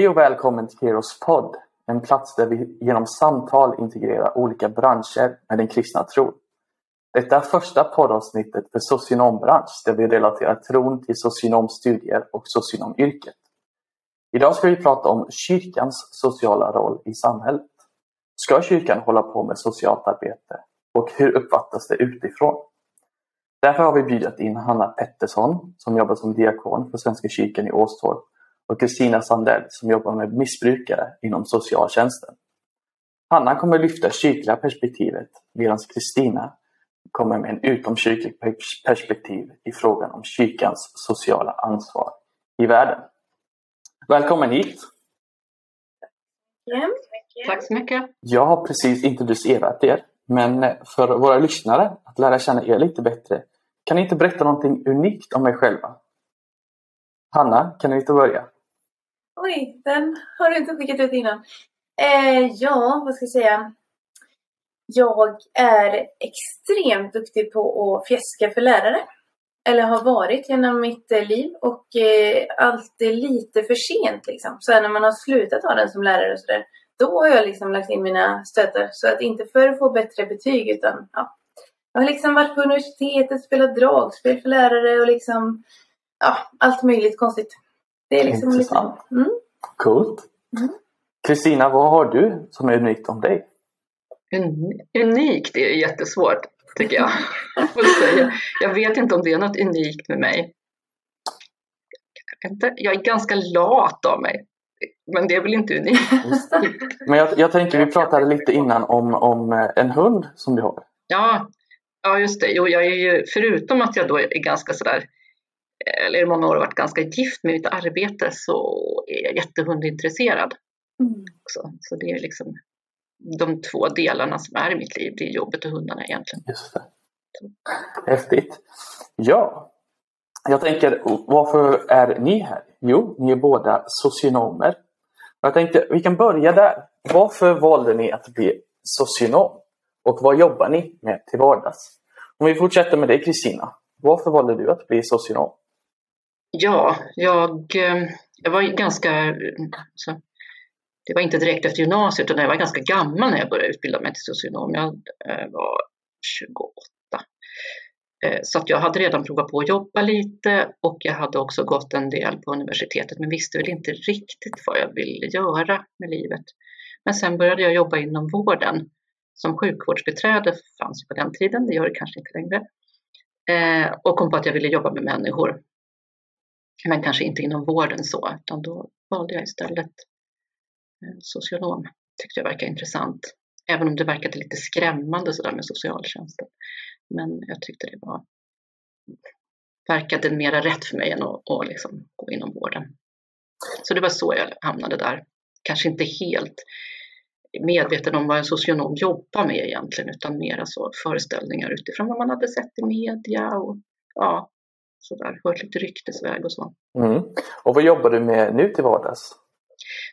Hej och välkommen till Keros podd, en plats där vi genom samtal integrerar olika branscher med den kristna tron. Detta är första poddavsnittet för socionombransch där vi relaterar tron till socionomstudier och socionomyrket. Idag ska vi prata om kyrkans sociala roll i samhället. Ska kyrkan hålla på med socialt arbete? Och hur uppfattas det utifrån? Därför har vi bjudit in Hanna Pettersson som jobbar som diakon för Svenska kyrkan i Åstorp och Kristina Sandell som jobbar med missbrukare inom socialtjänsten. Hanna kommer lyfta det kyrkliga perspektivet medan Kristina kommer med en utomkyrklig perspektiv i frågan om kyrkans sociala ansvar i världen. Välkommen hit! Tack så mycket! Jag har precis introducerat er, men för våra lyssnare att lära känna er lite bättre, kan ni inte berätta någonting unikt om er själva? Hanna, kan du inte börja? Oj, den har du inte skickat ut innan. Eh, ja, vad ska jag säga? Jag är extremt duktig på att fjäska för lärare. Eller har varit genom mitt eh, liv och eh, alltid lite för sent liksom. Så när man har slutat ha den som lärare och sådär. Då har jag liksom lagt in mina stötar. Så att inte för att få bättre betyg utan ja. Jag har liksom varit på universitetet, spelat dragspel för lärare och liksom ja, allt möjligt konstigt. Det är liksom Intressant. Lite, mm. Coolt. Mm. Kristina, mm. vad har du som är unikt om dig? unikt är jättesvårt tycker jag. jag vet inte om det är något unikt med mig. Jag är ganska lat av mig. Men det är väl inte unikt. Men jag, jag tänker, vi pratade lite innan om, om eh, en hund som du har. Ja, ja just det. Jo, jag är ju, förutom att jag då är ganska sådär eller i många år varit ganska gift med mitt arbete så är jag jättehundintresserad. Mm. Så, så det är liksom de två delarna som är i mitt liv, det är jobbet och hundarna egentligen. Just det. Häftigt. Ja, jag tänker varför är ni här? Jo, ni är båda socionomer. Jag tänkte vi kan börja där. Varför valde ni att bli socionom? Och vad jobbar ni med till vardags? Om vi fortsätter med dig Kristina. Varför valde du att bli socionom? Ja, jag, eh, jag var ganska... Så, det var inte direkt efter gymnasiet utan jag var ganska gammal när jag började utbilda mig till socionom. Jag eh, var 28. Eh, så att jag hade redan provat på att jobba lite och jag hade också gått en del på universitetet men visste väl inte riktigt vad jag ville göra med livet. Men sen började jag jobba inom vården. Som sjukvårdsbiträde fanns på den tiden, det gör det kanske inte längre. Och kom på att jag ville jobba med människor men kanske inte inom vården så, utan då valde jag istället eh, socionom. Tyckte jag verkade intressant. Även om det verkade lite skrämmande sådär med socialtjänsten. Men jag tyckte det var verkade mera rätt för mig än att, att liksom gå inom vården. Så det var så jag hamnade där. Kanske inte helt medveten om vad en socionom jobbar med egentligen, utan mera så föreställningar utifrån vad man hade sett i media och ja, sådär, hört lite ryktesväg och så. Mm. Och vad jobbar du med nu till vardags?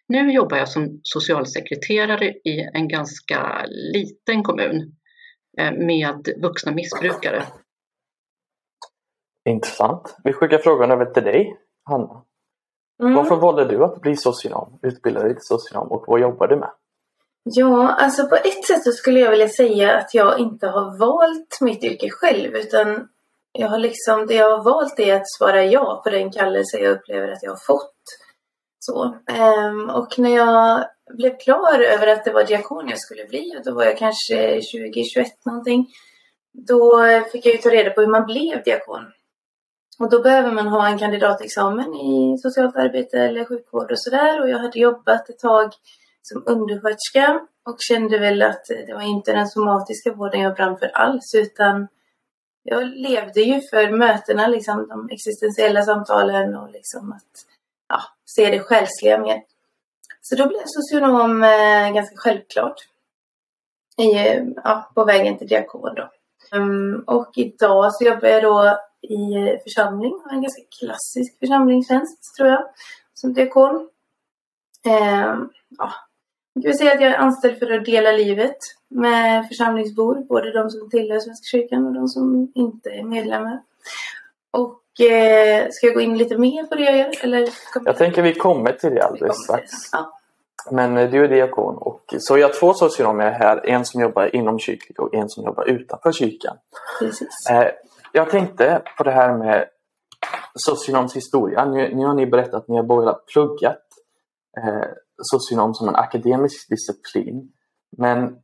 Nu jobbar jag som socialsekreterare i en ganska liten kommun eh, med vuxna missbrukare. Intressant. Vi skickar frågan över till dig, Hanna. Mm. Varför valde du att bli socionom, utbilda dig till socionom och vad jobbar du med? Ja, alltså på ett sätt så skulle jag vilja säga att jag inte har valt mitt yrke själv utan jag har liksom, det jag har valt är att svara ja på den kallelse jag upplever att jag har fått. Så. Ehm, och när jag blev klar över att det var diakon jag skulle bli, och då var jag kanske 20-21 någonting, då fick jag ju ta reda på hur man blev diakon. Och då behöver man ha en kandidatexamen i socialt arbete eller sjukvård och sådär. Och jag hade jobbat ett tag som undersköterska och kände väl att det var inte den somatiska vården jag brann för alls utan jag levde ju för mötena, liksom, de existentiella samtalen och liksom att ja, se det själsliga mer. Så då blev socionom eh, ganska självklart. I, eh, ja, på vägen till diakon då. Um, och idag så jobbar jag då i eh, församling, har en ganska klassisk församlingstjänst tror jag, som diakon. Um, ja, jag kan säga att jag är anställd för att dela livet med församlingsbor, både de som tillhör Svenska kyrkan och de som inte är medlemmar. Och eh, ska jag gå in lite mer på det jag gör? Eller jag tänker vi kommer till det alldeles strax. Ja. Men eh, du är diakon och så jag har två socionomer här. En som jobbar inom kyrkan och en som jobbar utanför kyrkan. Precis. Eh, jag tänkte på det här med socionoms historia. Nu, nu har ni berättat att ni har båda pluggat eh, socionom som en akademisk disciplin. Men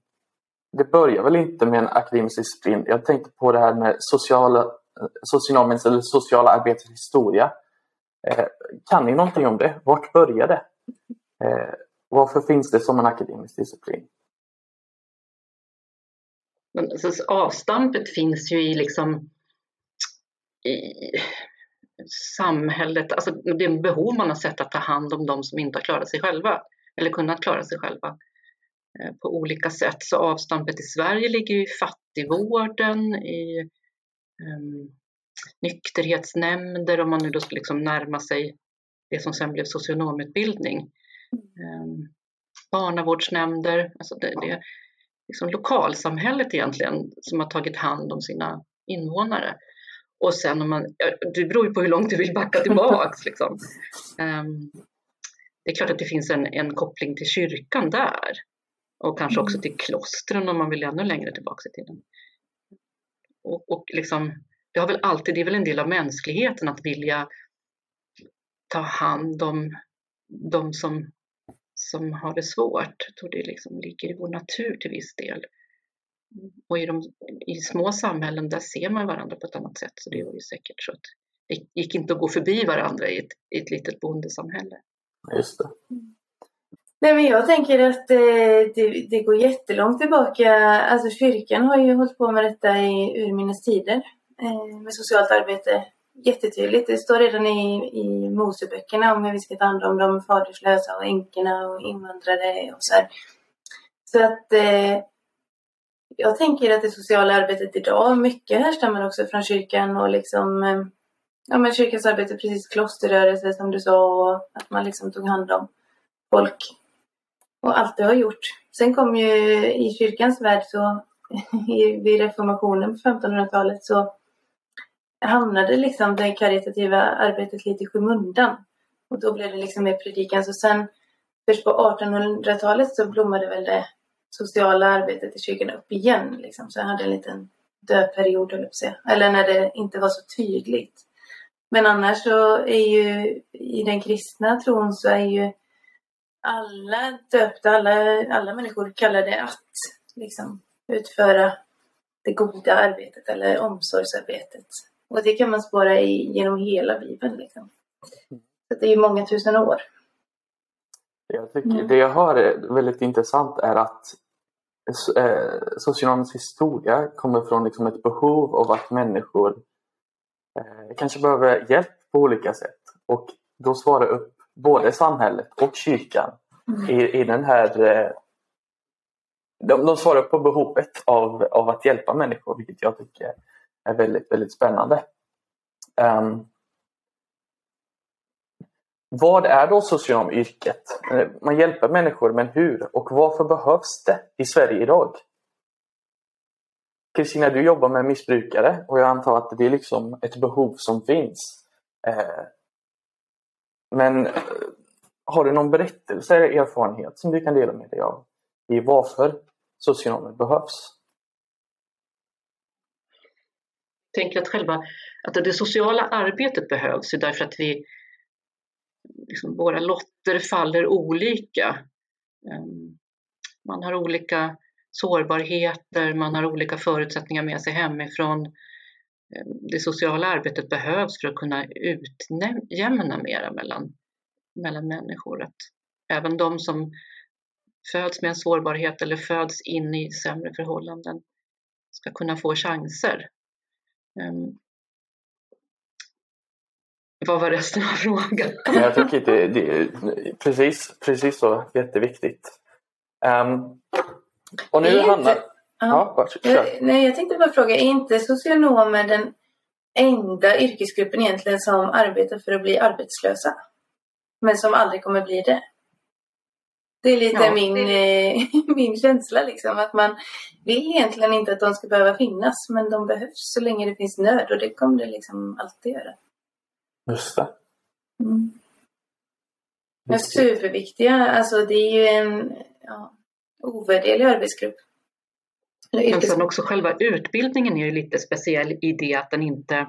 det börjar väl inte med en akademisk disciplin. Jag tänkte på det här med sociala, eh, socionomens eller sociala arbetets historia. Eh, kan ni någonting om det? Vart började det? Eh, varför finns det som en akademisk disciplin? Men, alltså, avstampet finns ju i liksom i samhället, alltså det behov man har sett att ta hand om de som inte har klarat sig själva eller kunnat klara sig själva eh, på olika sätt. Så avstampet i Sverige ligger i fattigvården, i um, nykterhetsnämnder om man nu då ska liksom närma sig det som sen blev socionomutbildning. Um, barnavårdsnämnder, alltså det, det är liksom lokalsamhället egentligen som har tagit hand om sina invånare. Och sen om man, det beror ju på hur långt du vill backa tillbaks. Liksom. Um, det är klart att det finns en, en koppling till kyrkan där. Och kanske också mm. till klostren om man vill ännu längre tillbaka i tiden. Och, och liksom, det, har väl alltid, det är väl en del av mänskligheten att vilja ta hand om de som, som har det svårt. Jag tror det liksom ligger i vår natur till viss del. Och i, de, i små samhällen där ser man varandra på ett annat sätt. Så det var ju säkert så att det gick inte att gå förbi varandra i ett, i ett litet bondesamhälle. Just det. Nej, men jag tänker att eh, det, det, går jättelångt tillbaka. Alltså kyrkan har ju hållit på med detta i urminnes tider. Eh, med socialt arbete. Jättetydligt. Det står redan i, i Moseböckerna om hur vi ska ta hand om de faderslösa och änkorna och invandrare och så här. Så att eh, jag tänker att det sociala arbetet idag mycket härstammar också från kyrkan och liksom eh, ja, men kyrkans arbete, precis klosterrörelse som du sa och att man liksom tog hand om folk och allt det har gjort. Sen kom ju i kyrkans värld så vid reformationen på 1500-talet så hamnade liksom det karitativa arbetet lite i skymundan. Och då blev det liksom mer predikan. Så sen först på 1800-talet så blommade väl det sociala arbetet i kyrkan upp igen. Liksom. Så jag hade en liten dödperiod, säga. Eller när det inte var så tydligt. Men annars så är ju i den kristna tron så är ju alla döpta, alla, alla människor kallade att liksom, utföra det goda arbetet eller omsorgsarbetet. Och det kan man spåra i, genom hela Bibeln. Liksom. Så det är ju många tusen år. Jag tycker, mm. Det jag hör är väldigt intressant är att socionomens historia kommer från liksom ett behov av att människor eh, kanske behöver hjälp på olika sätt. Och då svarar upp både samhället och kyrkan mm. i, i den här eh, de, de svarar på behovet av, av att hjälpa människor, vilket jag tycker är väldigt, väldigt spännande. Um, vad är då socionomyrket? Eh, man hjälper människor, men hur? Och varför behövs det i Sverige idag? Kristina, du jobbar med missbrukare och jag antar att det är liksom ett behov som finns. Eh, men eh, har du någon berättelse eller erfarenhet som du kan dela med dig av i varför socionomer behövs? Jag tänker att själva att det sociala arbetet behövs därför att vi liksom, våra lotter faller olika. Ehm, man har olika sårbarheter, man har olika förutsättningar med sig hemifrån. Ehm, det sociala arbetet behövs för att kunna utjämna mera mellan, mellan människor. Att även de som föds med en sårbarhet eller föds in i sämre förhållanden ska kunna få chanser. Ehm, vad var resten av frågan? Jag tycker det, det är precis, precis så jätteviktigt. Um, och nu handlar... Ja, ja Nej, jag tänkte bara fråga, är inte socionomer den enda yrkesgruppen egentligen som arbetar för att bli arbetslösa? Men som aldrig kommer bli det? Det är lite ja, min, det... Eh, min känsla liksom, att man vill egentligen inte att de ska behöva finnas, men de behövs så länge det finns nöd och det kommer det liksom alltid göra. Just det. Mm. Ja, superviktiga. Alltså det är ju en ja, ovärderlig arbetsgrupp. Men sen också själva utbildningen är ju lite speciell i det att den inte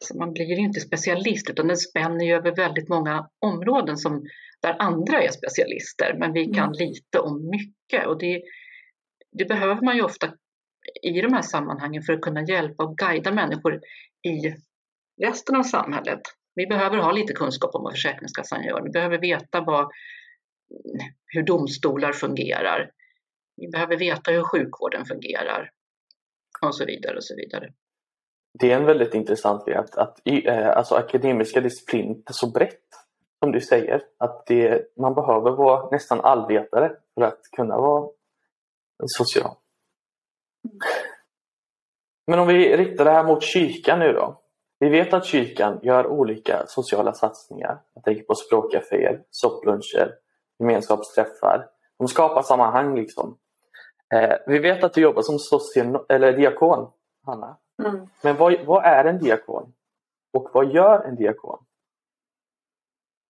alltså man blir ju inte specialist utan den spänner ju över väldigt många områden som, där andra är specialister men vi kan mm. lite om mycket och det, det behöver man ju ofta i de här sammanhangen för att kunna hjälpa och guida människor i resten av samhället. Vi behöver ha lite kunskap om vad Försäkringskassan gör. Vi behöver veta vad, hur domstolar fungerar. Vi behöver veta hur sjukvården fungerar och så vidare och så vidare. Det är en väldigt intressant grej att, att äh, alltså akademiska disciplin är så brett som du säger. Att det, man behöver vara nästan allvetare för att kunna vara social. Men om vi riktar det här mot kyrkan nu då. Vi vet att kyrkan gör olika sociala satsningar. Jag tänker på språkcaféer, soppluncher, gemenskapsträffar. De skapar sammanhang liksom. Eh, vi vet att du jobbar som socio eller diakon, Hanna. Mm. Men vad, vad, är en diakon? Och vad gör en diakon?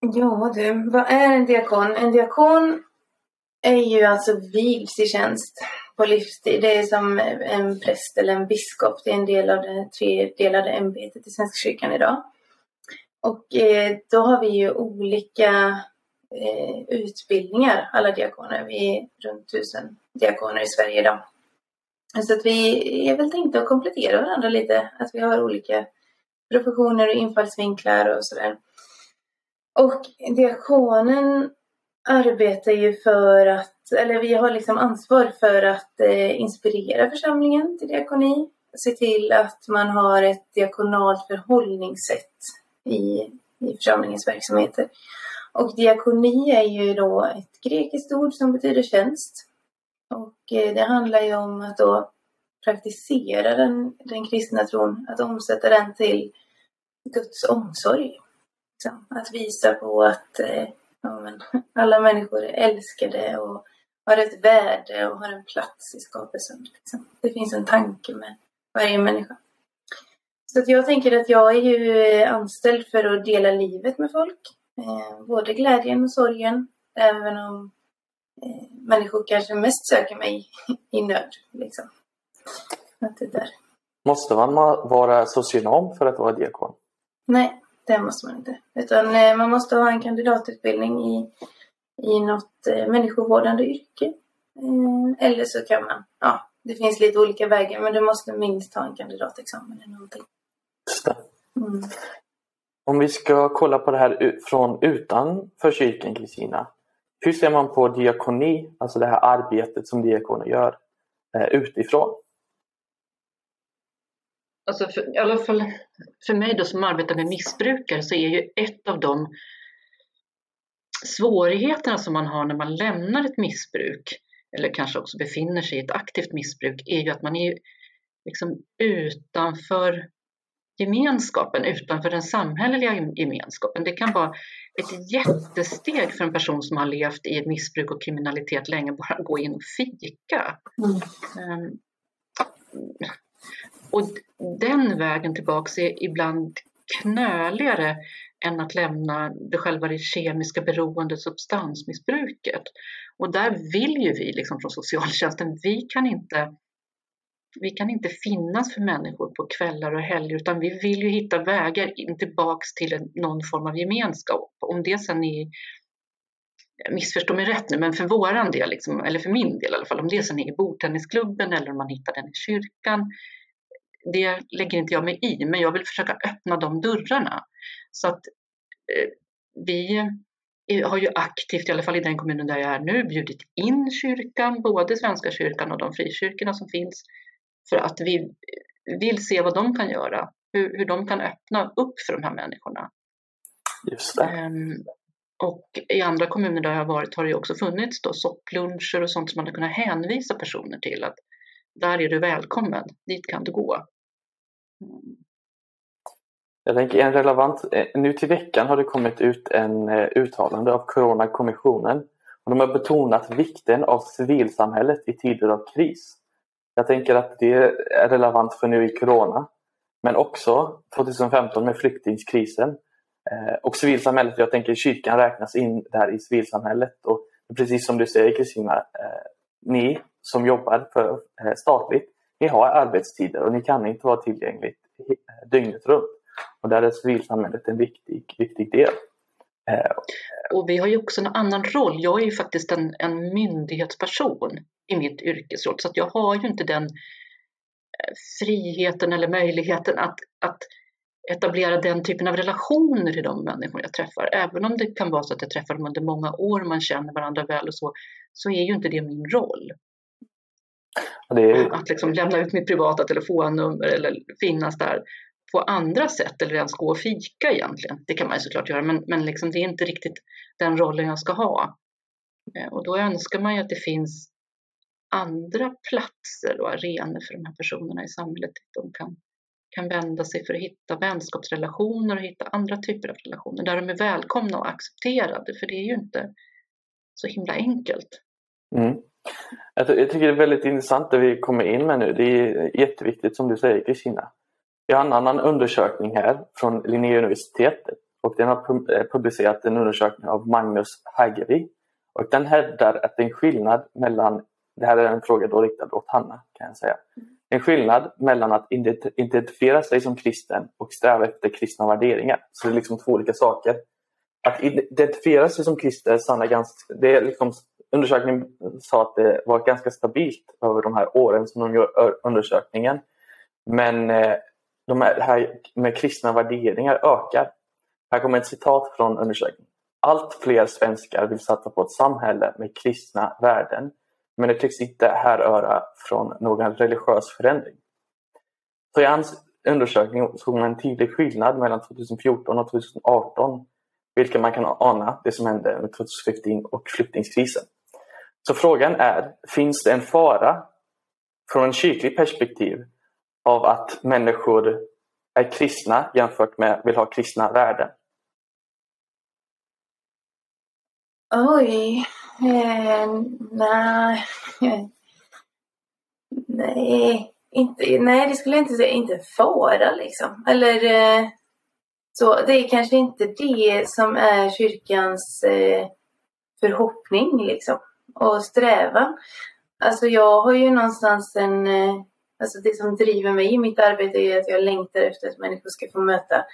Ja du, vad är en diakon? En diakon är ju alltså vigd i tjänst på livstid. Det är som en präst eller en biskop. Det är en del av det tredelade ämbetet i Svenska kyrkan idag. Och eh, då har vi ju olika eh, utbildningar, alla diakoner. Vi är runt tusen diakoner i Sverige idag. Så att vi är väl tänkta att komplettera varandra lite. Att vi har olika professioner och infallsvinklar och sådär. Och diakonen arbetar ju för att, eller vi har liksom ansvar för att eh, inspirera församlingen till diakoni. Se till att man har ett diakonalt förhållningssätt i, i församlingens verksamheter. Och diakoni är ju då ett grekiskt ord som betyder tjänst. Och eh, det handlar ju om att då praktisera den, den kristna tron, att omsätta den till Guds omsorg. Liksom. Att visa på att eh, ja, men, alla människor är älskade och har ett värde och har en plats i skapelsen. Liksom. Det finns en tanke med varje människa. Så jag tänker att jag är ju anställd för att dela livet med folk. Eh, både glädjen och sorgen. Även om eh, människor kanske mest söker mig i nöd. Liksom. Att det där. Måste man vara socionom för att vara diakon? Nej, det måste man inte. Utan eh, man måste ha en kandidatutbildning i, i något eh, människovårdande yrke. Eh, eller så kan man, ja, det finns lite olika vägar men du måste minst ha en kandidatexamen eller någonting. Mm. Om vi ska kolla på det här från utanför kyrkan, Kristina. Hur ser man på diakoni, alltså det här arbetet som diakoner gör, utifrån? Alltså för, I alla fall för mig då som arbetar med missbrukare så är ju ett av de svårigheterna som man har när man lämnar ett missbruk eller kanske också befinner sig i ett aktivt missbruk är ju att man är liksom utanför gemenskapen, utanför den samhälleliga gemenskapen. Det kan vara ett jättesteg för en person som har levt i ett missbruk och kriminalitet länge bara gå in och fika. Mm. Och den vägen tillbaka är ibland knöligare än att lämna det själva det kemiska beroendet, substansmissbruket. Och där vill ju vi liksom från socialtjänsten, vi kan inte vi kan inte finnas för människor på kvällar och helger utan vi vill ju hitta vägar in tillbaks till någon form av gemenskap. Om det sen är, missförstå mig rätt nu, men för våran del, liksom, eller för min del i alla fall, om det sen är i bordtennisklubben eller om man hittar den i kyrkan det lägger inte jag mig i, men jag vill försöka öppna de dörrarna. Så att eh, vi har ju aktivt, i alla fall i den kommunen där jag är nu, bjudit in kyrkan, både Svenska kyrkan och de frikyrkorna som finns, för att vi vill se vad de kan göra, hur, hur de kan öppna upp för de här människorna. Just. Um, och i andra kommuner där jag har varit har det också funnits då soppluncher och sånt som man har kunnat hänvisa personer till. att där är du välkommen, dit kan du gå. Mm. Jag tänker en relevant, eh, nu till veckan har det kommit ut en eh, uttalande av Coronakommissionen och de har betonat vikten av civilsamhället i tider av kris. Jag tänker att det är relevant för nu i Corona. Men också 2015 med flyktingkrisen eh, och civilsamhället. Jag tänker kyrkan räknas in där i civilsamhället. Och precis som du säger Kristina, ni som jobbar för eh, statligt, ni har arbetstider och ni kan inte vara tillgängligt eh, dygnet runt. Och där är civilsamhället en viktig, viktig del. Eh, och vi har ju också en annan roll. Jag är ju faktiskt en, en myndighetsperson i mitt yrkesroll så att jag har ju inte den friheten eller möjligheten att, att etablera den typen av relationer till de människor jag träffar. Även om det kan vara så att jag träffar dem under många år och man känner varandra väl och så, så är ju inte det min roll. Är... Att liksom lämna ut mitt privata telefonnummer eller finnas där på andra sätt eller ens gå och fika egentligen. Det kan man ju såklart göra, men, men liksom det är inte riktigt den rollen jag ska ha. Eh, och då önskar man ju att det finns andra platser och arenor för de här personerna i samhället dit de kan, kan vända sig för att hitta vänskapsrelationer och hitta andra typer av relationer där de är välkomna och accepterade, för det är ju inte så himla enkelt. Mm. Jag tycker det är väldigt intressant det vi kommer in med nu. Det är jätteviktigt som du säger Kristina. Vi har en annan undersökning här från Linnéuniversitetet och den har eh, publicerat en undersökning av Magnus Hagevi. Och den hävdar att det är en skillnad mellan det här är en fråga då riktad åt Hanna kan jag säga. En skillnad mellan att identifiera sig som kristen och sträva efter kristna värderingar. Så det är liksom två olika saker. Att identifiera sig som kristen det är liksom, undersökningen sa att det var ganska stabilt över de här åren som de gör undersökningen. Men eh, de här med kristna värderingar ökar. Här kommer ett citat från undersökningen. Allt fler svenskar vill satsa på ett samhälle med kristna värden men det tycks inte härröra från någon religiös förändring. Så i hans undersökning såg man en tydlig skillnad mellan 2014 och 2018, vilket man kan ana det som hände med 2015 och flyktingkrisen. Så frågan är, finns det en fara från en kyrklig perspektiv av att människor är kristna jämfört med vill ha kristna värden? Oj, Eh, nej. nej, inte, nej, det skulle jag inte säga. Inte fara liksom. Eller eh, så. Det är kanske inte det som är kyrkans eh, förhoppning liksom. Och strävan. Alltså jag har ju någonstans en... Eh, alltså det som driver mig i mitt arbete är att jag längtar efter att människor ska få möta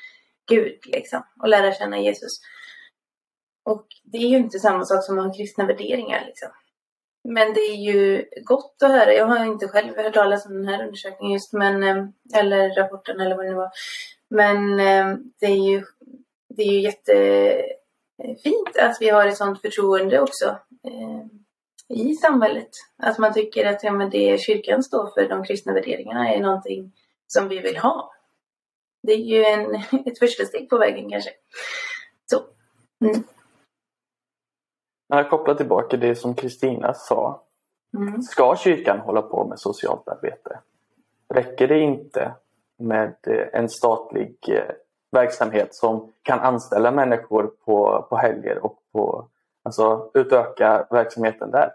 Gud liksom. Och lära känna Jesus. Och det är ju inte samma sak som att ha kristna värderingar. Liksom. Men det är ju gott att höra. Jag har inte själv hört talas om den här undersökningen just, men, eh, eller rapporten eller vad det nu var. Men eh, det är ju, det är ju jättefint att vi har ett sådant förtroende också i samhället. Att man tycker att ja, men det kyrkan står för, de kristna värderingarna, är någonting som vi vill ha. Det är ju en, ett första steg på vägen kanske. Så. Mm. Jag kopplar tillbaka det som Kristina sa. Mm. Ska kyrkan hålla på med socialt arbete? Räcker det inte med eh, en statlig eh, verksamhet som kan anställa människor på, på helger och på, alltså, utöka verksamheten där?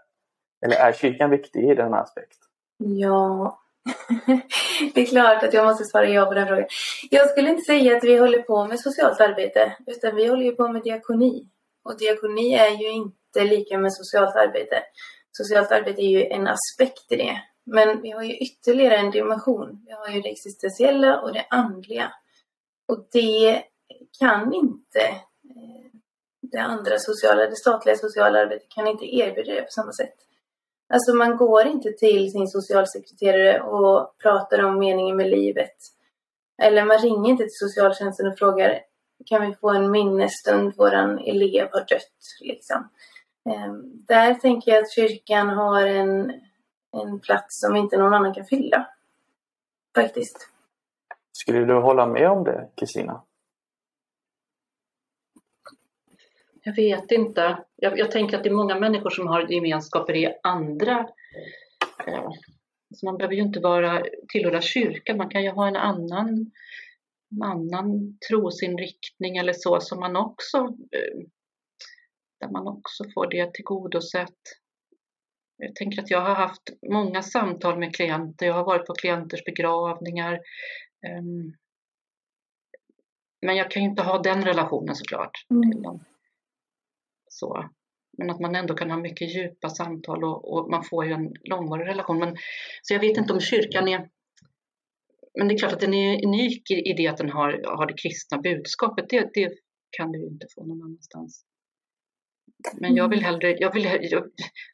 Eller är kyrkan viktig i den aspekt? Ja, det är klart att jag måste svara ja på den frågan. Jag skulle inte säga att vi håller på med socialt arbete, utan vi håller ju på med diakoni. Och diakoni är ju inte lika med socialt arbete. Socialt arbete är ju en aspekt i det. Men vi har ju ytterligare en dimension. Vi har ju det existentiella och det andliga. Och det kan inte eh, det andra sociala, det statliga sociala arbetet kan inte erbjuda det på samma sätt. Alltså man går inte till sin socialsekreterare och pratar om meningen med livet. Eller man ringer inte till socialtjänsten och frågar kan vi få en minnesstund, våran elev har dött. Liksom. Ehm, där tänker jag att kyrkan har en, en plats som inte någon annan kan fylla. Faktiskt. Skulle du hålla med om det, Kristina? Jag vet inte. Jag, jag, tänker att det är många människor som har gemenskaper i andra... Eh, så man behöver ju inte vara tillhöra kyrkan. Man kan ju ha en annan, annan trosinriktning eller så som man också eh, där man också får det tillgodosett. Jag tänker att jag har haft många samtal med klienter. Jag har varit på klienters begravningar. Um, men jag kan ju inte ha den relationen såklart. Mm. Så. Men att man ändå kan ha mycket djupa samtal och, och, man får ju en långvarig relation. Men, så jag vet inte om kyrkan är... Men det är klart att den är unik i, i det att den har, har det kristna budskapet. Det, det kan du ju inte få någon annanstans. Men jag vill hellre... Jag vill, jag,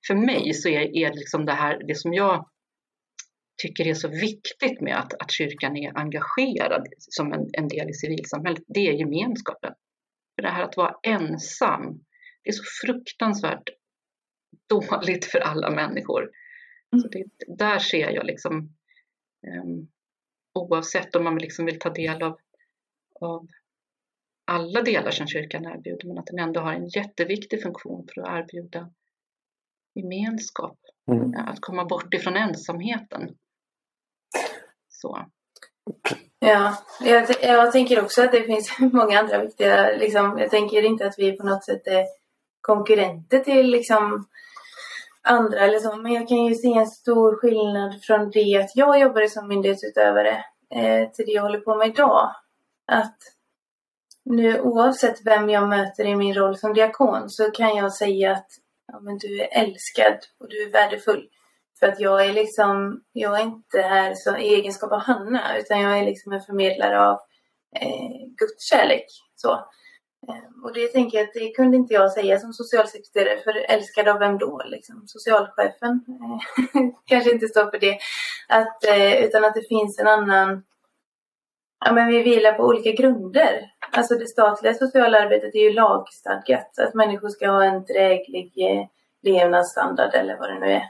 för mig så är, är liksom det här, det som jag tycker är så viktigt med att, att kyrkan är engagerad som en, en del i civilsamhället, det är gemenskapen. För det här att vara ensam, är så fruktansvärt dåligt för alla människor. Så det, där ser jag liksom, um, oavsett om man liksom vill ta del av, av alla delar som kyrkan erbjuder, men att den ändå har en jätteviktig funktion för att erbjuda gemenskap. Mm. Att komma bort ifrån ensamheten. Så. Ja, jag, jag tänker också att det finns många andra viktiga, liksom, jag tänker inte att vi på något sätt är konkurrenter till liksom andra eller så, men jag kan ju se en stor skillnad från det att jag jobbade som myndighetsutövare eh, till det jag håller på med idag. Att nu oavsett vem jag möter i min roll som diakon så kan jag säga att ja, men du är älskad och du är värdefull. För att jag är liksom, jag är inte här så, i egenskap av Hanna utan jag är liksom en förmedlare av eh, Guds kärlek. Så. Ehm, och det tänker jag att det kunde inte jag säga som socialsekreterare för älskad av vem då? Liksom, socialchefen eh, kanske inte står för det. Att, eh, utan att det finns en annan Ja, men vi vilar på olika grunder. Alltså det statliga sociala arbetet är ju lagstadgat. Att människor ska ha en dräglig eh, levnadsstandard eller vad det nu är.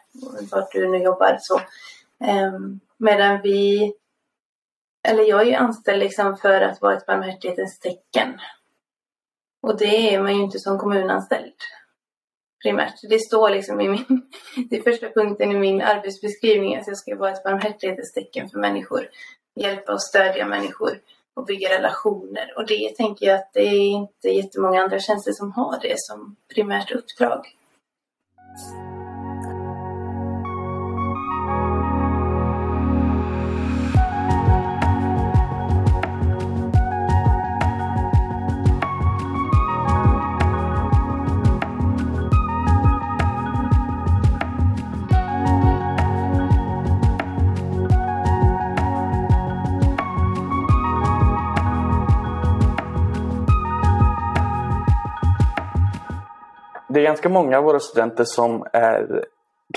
Vart du nu jobbar så. Ehm, medan vi... Eller jag är ju anställd liksom för att vara ett barmhärtighetens tecken. Och det är man ju inte som kommunanställd. Primärt. Det står liksom i min... Det är första punkten i min arbetsbeskrivning att jag ska vara ett barmhärtighetens tecken för människor hjälpa och stödja människor och bygga relationer. Och det tänker jag att det är inte jättemånga andra tjänster som har det som primärt uppdrag. Det är ganska många av våra studenter som är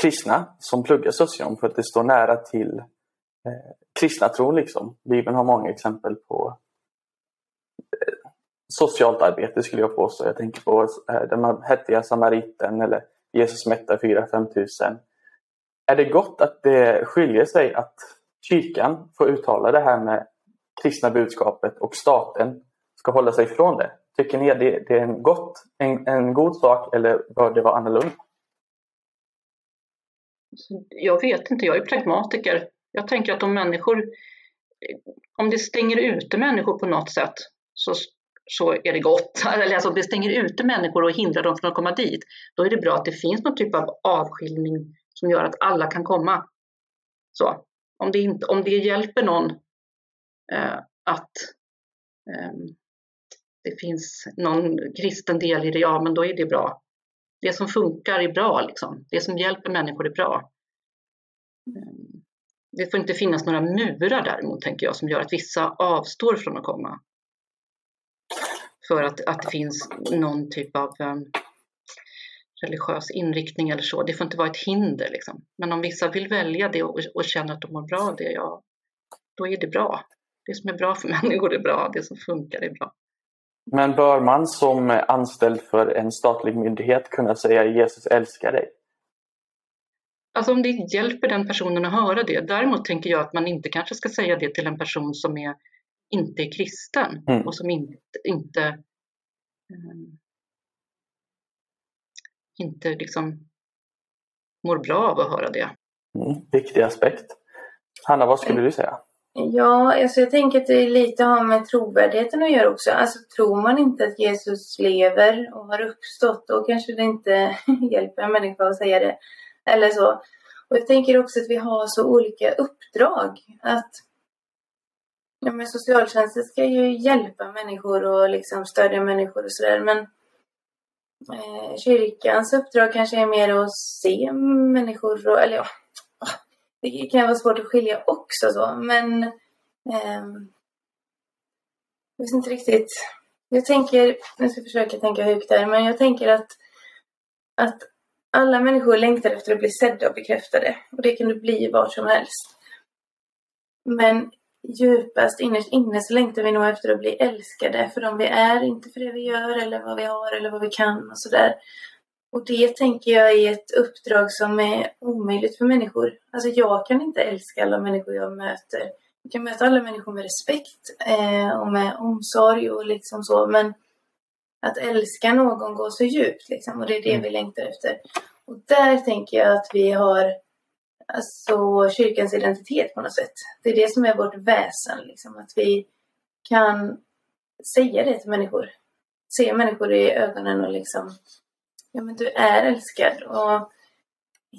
kristna som pluggar socionom för att det står nära till eh, kristna tron. Liksom. Bibeln har många exempel på eh, socialt arbete skulle jag påstå. Jag tänker på eh, den hettiga samariten eller Jesus mättar 4-5 tusen. Är det gott att det skiljer sig att kyrkan får uttala det här med kristna budskapet och staten ska hålla sig ifrån det? Tycker ni att det, det är en, gott, en, en god sak eller bör det vara annorlunda? Jag vet inte, jag är pragmatiker. Jag tänker att om människor, om det stänger ute människor på något sätt så, så är det gott. Eller alltså om det stänger ute människor och hindrar dem från att komma dit, då är det bra att det finns någon typ av avskiljning som gör att alla kan komma. Så, om det, inte, om det hjälper någon eh, att eh, det finns någon kristen del i det, ja men då är det bra. Det som funkar är bra, liksom. det som hjälper människor är bra. Ehm, det får inte finnas några murar däremot, tänker jag, som gör att vissa avstår från att komma. För att, att det finns någon typ av um, religiös inriktning eller så. Det får inte vara ett hinder. Liksom. Men om vissa vill välja det och, och känner att de mår bra av det, ja, då är det bra. Det som är bra för människor är bra, det som funkar är bra. Men bör man som anställd för en statlig myndighet kunna säga Jesus älskar dig? Alltså om det hjälper den personen att höra det. Däremot tänker jag att man inte kanske ska säga det till en person som är, inte är kristen Mm. och som inte, inte, um, inte liksom mår bra av att höra det. Mm, viktig aspekt. Hanna, vad skulle du säga? Ja, alltså jag tänker att det lite har med trovärdigheten att göra också. Alltså tror man inte att Jesus lever och har uppstått, då kanske det inte hjälper en människa att säga det. Eller så. Och jag tänker också att vi har så olika uppdrag. Att Ja, men socialtjänsten ska ju hjälpa människor och liksom stödja människor och sådär. Men eh, kyrkans uppdrag kanske är mer att se människor. Och, eller ja, det kan vara svårt att skilja också så. Men eh, jag vet inte riktigt. Jag tänker, jag ska försöka tänka högt här, men jag tänker att, att alla människor längtar efter att bli sedda och bekräftade. Och det kan du bli var som helst. Men djupast innerst inne så längtar vi nog efter att bli älskade för de vi är, inte för det vi gör eller vad vi har eller vad vi kan och sådär. Och det tänker jag är ett uppdrag som är omöjligt för människor. Alltså jag kan inte älska alla människor jag möter. Jag kan möta alla människor med respekt eh, och med omsorg och liksom så men att älska någon går så djupt liksom och det är det mm. vi längtar efter. Och där tänker jag att vi har alltså, kyrkans identitet på något sätt. Det är det som är vårt väsen, liksom, att vi kan säga det till människor. Se människor i ögonen och liksom, ja men du är älskad och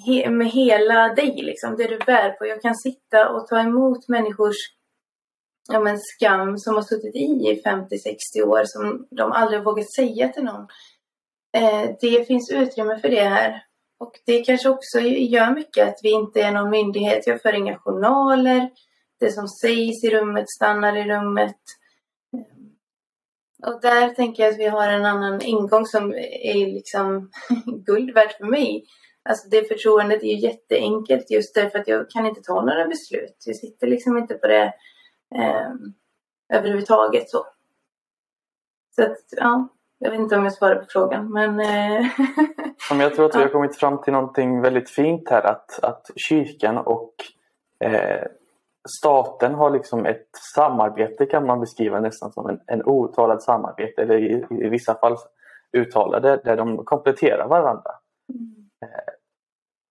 he med hela dig, liksom, det du bär på. Jag kan sitta och ta emot människors ja, men skam som har suttit i i 50-60 år som de aldrig vågat säga till någon. Eh, det finns utrymme för det här. Och det kanske också gör mycket att vi inte är någon myndighet. Jag för inga journaler. Det som sägs i rummet stannar i rummet. Och där tänker jag att vi har en annan ingång som är liksom guld värd för mig. Alltså det förtroendet är ju jätteenkelt just därför att jag kan inte ta några beslut. Jag sitter liksom inte på det eh, överhuvudtaget så. Så att, ja, jag vet inte om jag svarar på frågan men... Eh, jag tror att vi har kommit fram till någonting väldigt fint här att, att kyrkan och eh, staten har liksom ett samarbete kan man beskriva nästan som en, en outtalad samarbete eller i, i vissa fall uttalade där de kompletterar varandra. Mm. Eh,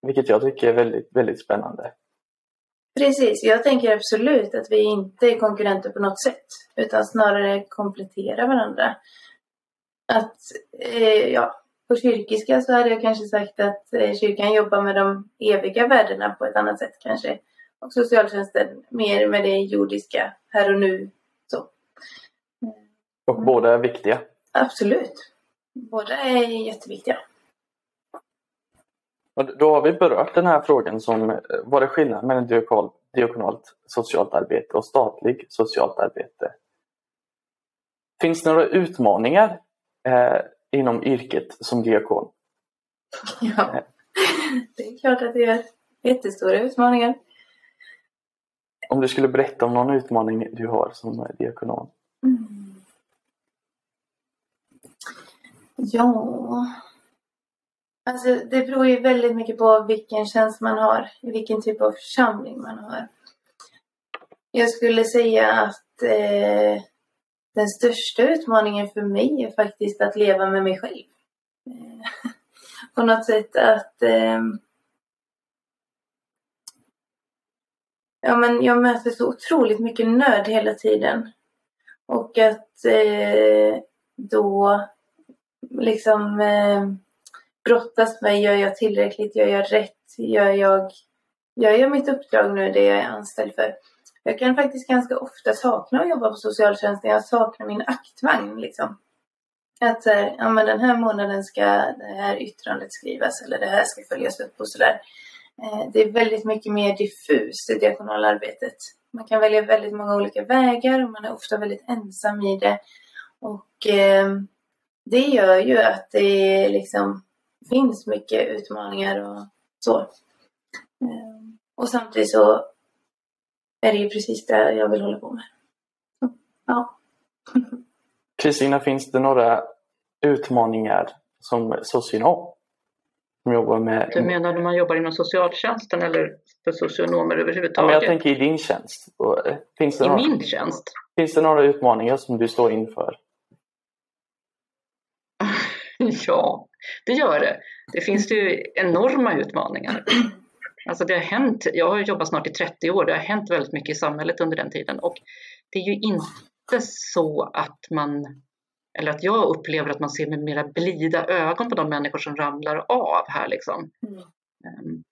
vilket jag tycker är väldigt, väldigt spännande. Precis, jag tänker absolut att vi inte är konkurrenter på något sätt utan snarare kompletterar varandra att eh, ja, på kyrkiska så hade jag kanske sagt att eh, kyrkan jobbar med de eviga värdena på ett annat sätt kanske. Och socialtjänsten mer med det jordiska här och nu. Så. Och båda är viktiga? Absolut. Båda är jätteviktiga. Och då har vi berört den här frågan som eh, vad är skillnaden mellan diakonalt socialt arbete och statlig socialt arbete? Finns det några utmaningar eh, inom yrket som diakon? Ja, det är klart att det är jättestora utmaningar. Om du skulle berätta om någon utmaning du har som eh, diakonom? Mm. Ja, alltså det beror ju väldigt mycket på vilken tjänst man har, vilken typ av församling man har. Jag skulle säga att eh, den största utmaningen för mig är faktiskt att leva med mig själv. Eh, på något sätt att eh, ja, men jag möter så otroligt mycket nöd hela tiden. Och att eh, då liksom eh, brottas med, gör jag tillräckligt, gör jag rätt, gör jag, gör jag mitt uppdrag nu, det jag är anställd för? Jag kan faktiskt ganska ofta sakna att jobba på socialtjänsten. Jag saknar min aktvagn liksom. Att ja men den här månaden ska det här yttrandet skrivas eller det här ska följas upp och sådär. Eh, det är väldigt mycket mer diffust det diakonala arbetet. Man kan välja väldigt många olika vägar och man är ofta väldigt ensam i det. Och eh, det gör ju att det liksom finns mycket utmaningar och så. Eh, och samtidigt så är det ju precis det jag vill hålla på med. ja. Kristina, finns det några utmaningar som socionom? Som jobbar med... Du menar när man jobbar inom socialtjänsten eller för socionomer överhuvudtaget? Ja, men jag tänker i din tjänst. Eh, finns det I några... min tjänst? Finns det några utmaningar som du står inför? ja, det gör det. Det finns ju enorma utmaningar. Alltså det har hänt, jag har jobbat snart i 30 år, det har hänt väldigt mycket i samhället under den tiden och det är ju inte så att man, eller att jag upplever att man ser med mera blida ögon på de människor som ramlar av här liksom. Mm. Um,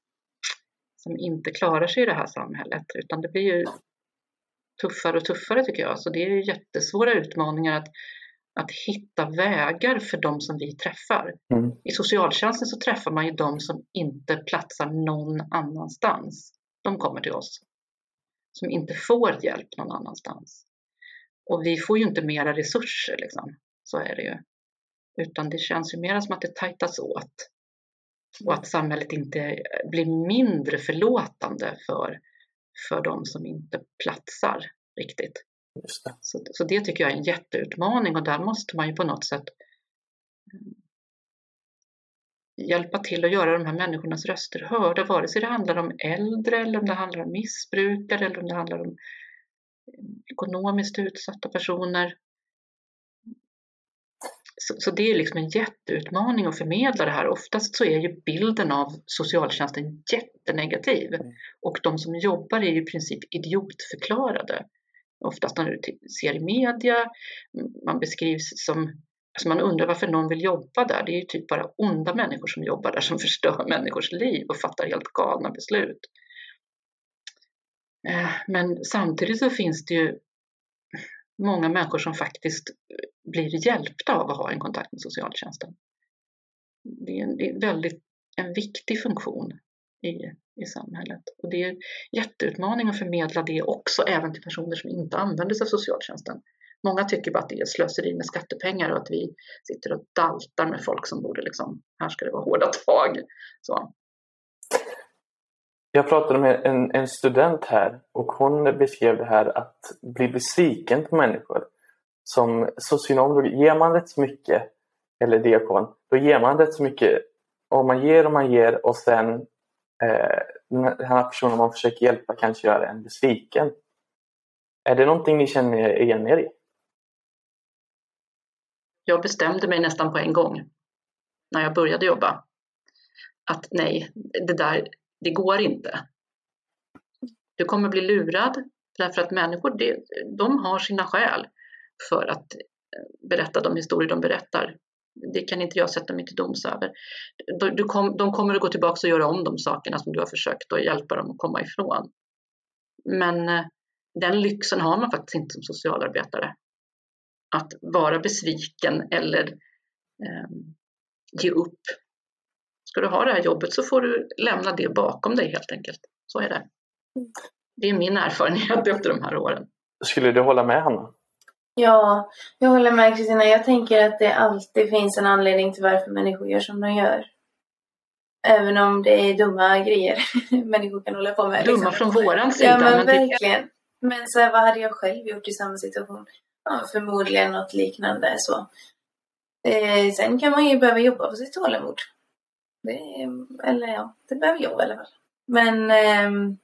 som inte klarar sig i det här samhället utan det blir ju tuffare och tuffare tycker jag. Så det är jättesvåra utmaningar att, att hitta vägar för de som vi träffar. Mm. I socialtjänsten så träffar man ju de som inte platsar någon annanstans. De kommer till oss. Som inte får hjälp någon annanstans. Och vi får ju inte mera resurser liksom. Så är det ju. Utan det känns ju mer som att det tajtas åt. Och att samhället inte blir mindre förlåtande för, för de som inte platsar riktigt. Det. Så, så det tycker jag är en jätteutmaning och där måste man ju på något sätt mm, hjälpa till att göra de här människornas röster hörda, vare sig det handlar om äldre eller om det handlar om missbrukare eller om det handlar om ekonomiskt utsatta personer. Så, så, det är liksom en jätteutmaning att förmedla det här. Oftast så är ju bilden av socialtjänsten jättenegativ Mm. och de som jobbar är ju i princip idiotförklarade. Oftast när du ser i media, man beskrivs som Alltså man undrar varför någon vill jobba där. Det är ju typ bara onda människor som jobbar där som förstör människors liv och fattar helt galna beslut. Eh, men samtidigt så finns det ju många människor som faktiskt blir hjälpta av att ha en kontakt med socialtjänsten. Det är en, det är väldigt en viktig funktion i, i samhället. Och det är en jätteutmaning att förmedla det också även till personer som inte använder sig av socialtjänsten. Många tycker bara att det är slöseri med skattepengar och att vi sitter och daltar med folk som borde liksom, här ska det vara hårda tag. Så. Jag pratade med en, en student här och hon beskrev det här att bli besviken på människor. Som socionom, då ger man rätt så mycket, eller diakon, då ger man rätt så mycket och man ger och man ger och sen eh, den här personen man försöker hjälpa kanske gör en besviken. Är det någonting ni känner igen er i? Jag bestämde mig nästan på en gång när jag började jobba att nej, det där, det går inte. Du kommer bli lurad därför att människor, de, de har sina skäl för att berätta de historier de berättar. Det kan inte jag sätta mig till doms över. Du kom, de kommer att gå tillbaka och göra om de sakerna som du har försökt att hjälpa dem att komma ifrån. Men den lyxen har man faktiskt inte som socialarbetare. Att vara besviken eller eh, ge upp. Ska du ha det här jobbet så får du lämna det bakom dig helt enkelt. Så är det. Det är min erfarenhet efter de här åren. Skulle du hålla med Hanna? Ja, jag håller med Kristina. Jag tänker att det alltid finns en anledning till varför människor gör som de gör. Även om det är dumma grejer människor kan hålla på med. Dumma liksom. från våran sida. Ja, men, men det- verkligen. Men så här, vad hade jag själv gjort i samma situation? Ja, förmodligen något liknande så. Eh, sen kan man ju behöva jobba på sitt tålamod. Det, eller ja, det behöver jag i alla fall. Men ehm,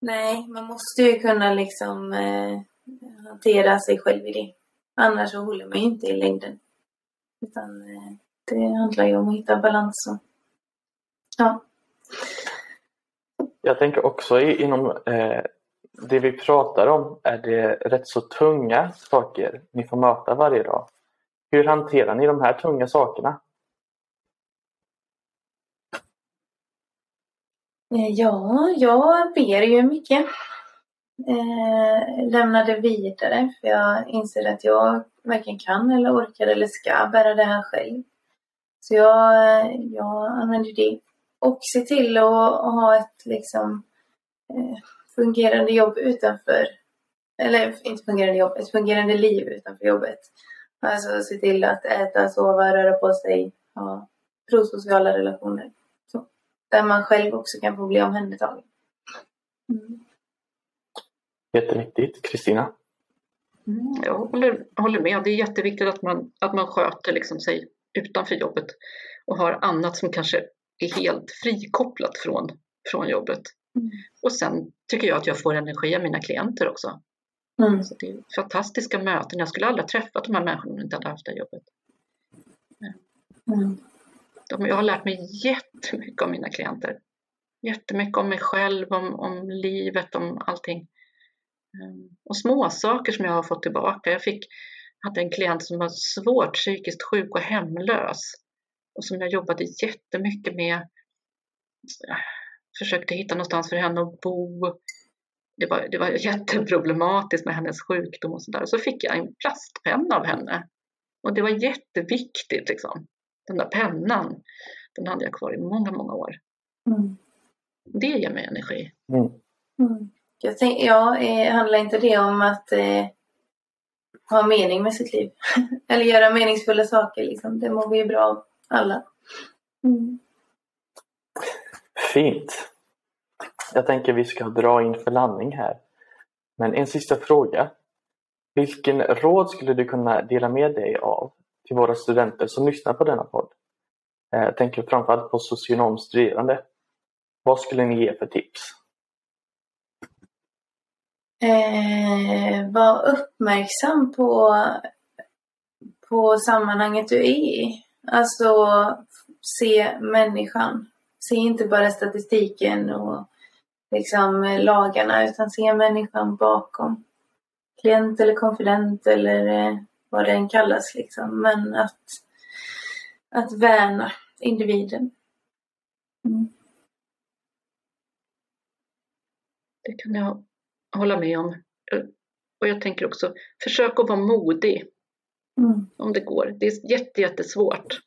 nej, man måste ju kunna liksom eh, hantera sig själv i det. Annars så håller man ju inte i längden. Utan eh, det handlar ju om att hitta balans. Och, ja. Jag tänker också inom eh, det vi pratar om är det rätt så tunga saker ni får möta varje dag. Hur hanterar ni de här tunga sakerna? Eh, Ja, jag ber ju mycket. Eh, lämnade det vidare för jag inser att jag varken kan eller orkar eller ska bära det här själv. Så jag, jag använder det. Och se till att, att ha ett liksom eh, fungerande jobb utanför. Eller inte fungerande jobb, ett fungerande liv utanför jobbet. Alltså se till att äta, sova, röra på sig, ha prosociala relationer. Så. Där man själv också kan få bli omhändertagen. Mm. Jätteviktigt. Kristina? Mm, jag håller, håller med. Det är jätteviktigt att man, att man sköter liksom sig utanför jobbet och har annat som kanske är helt frikopplat från, från jobbet. Mm. Och sen tycker jag att jag får energi av mina klienter också. Mm. Så det är fantastiska möten. Jag skulle aldrig ha träffat de här människorna om jag inte hade haft det här jobbet. Mm. De, jag har lärt mig jättemycket om mina klienter. Jättemycket om mig själv, om, om livet, om allting. Ehm, Och små saker som jag har fått tillbaka. Jag fick, hade en klient som var svårt psykiskt sjuk och hemlös. Och som jag jobbade jättemycket med. Jag försökte hitta någonstans för henne att bo. det var, det var jätteproblematiskt med hennes sjukdom och sådär. Så fick jag en plastpenna av henne. Och det var jätteviktigt liksom. Den där pennan, den hade jag kvar i många, många år. Mm. Det ger mig energi. Mm. Mm. Jag tänk, ja, eh, handlar inte det om att eh, ha mening med sitt liv? Eller göra meningsfulla saker liksom. Det mår vi ju bra av alla. Mm. Fint. Jag tänker vi ska dra in för landning här. Men en sista fråga. Vilken råd skulle du kunna dela med dig av till våra studenter som lyssnar på denna podd? Eh, jag tänker framförallt på socionomstuderande. Vad skulle ni ge för tips? Eh, var uppmärksam på, på sammanhanget du är i. Alltså se människan. Se inte bara statistiken och liksom lagarna utan se människan bakom. Klient eller konfident eller eh, vad det än kallas liksom. Men att, att värna individen. Mm. Det kan jag hålla med om. Och jag tänker också, försök att vara modig. Mm. Om det går. Det är jätte, jättesvårt.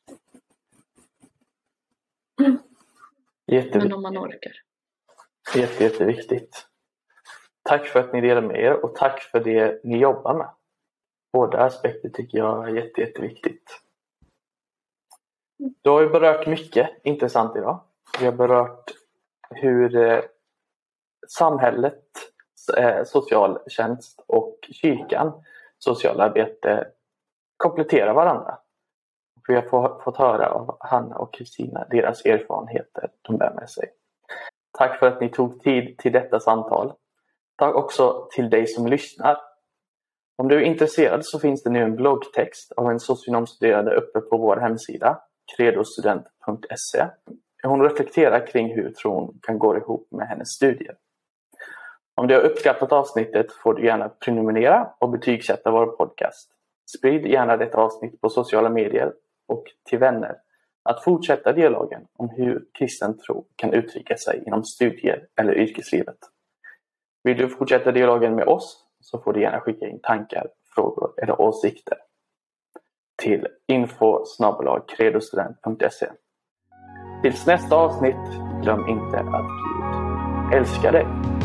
Jätte, Men om man orkar. jätte, jätteviktigt. Tack för att ni delar med er och tack för det ni jobbar med. Båda aspekter tycker jag är jätte, jätteviktigt. Du har ju berört mycket intressant idag. Vi har berört hur eh, samhället, eh, socialtjänst och kyrkan, socialarbete kompletterar varandra. Vi har få- fått höra av Hanna och Kristina deras erfarenheter de bär med sig. Tack för att ni tog tid till detta samtal. Tack också till dig som lyssnar. Om du är intresserad så finns det nu en bloggtext av en socionomstuderande uppe på vår hemsida credostudent.se. Hon reflekterar kring hur tron kan gå ihop med hennes studier. Om du har uppskattat avsnittet får du gärna prenumerera och betygsätta vår podcast. Sprid gärna detta avsnitt på sociala medier och till vänner. Att fortsätta dialogen om hur kristen tro kan uttrycka sig inom studier eller yrkeslivet. Vill du fortsätta dialogen med oss så får du gärna skicka in tankar, frågor eller åsikter till info credostudent.se. Tills nästa avsnitt, glöm inte att Gud älskar dig.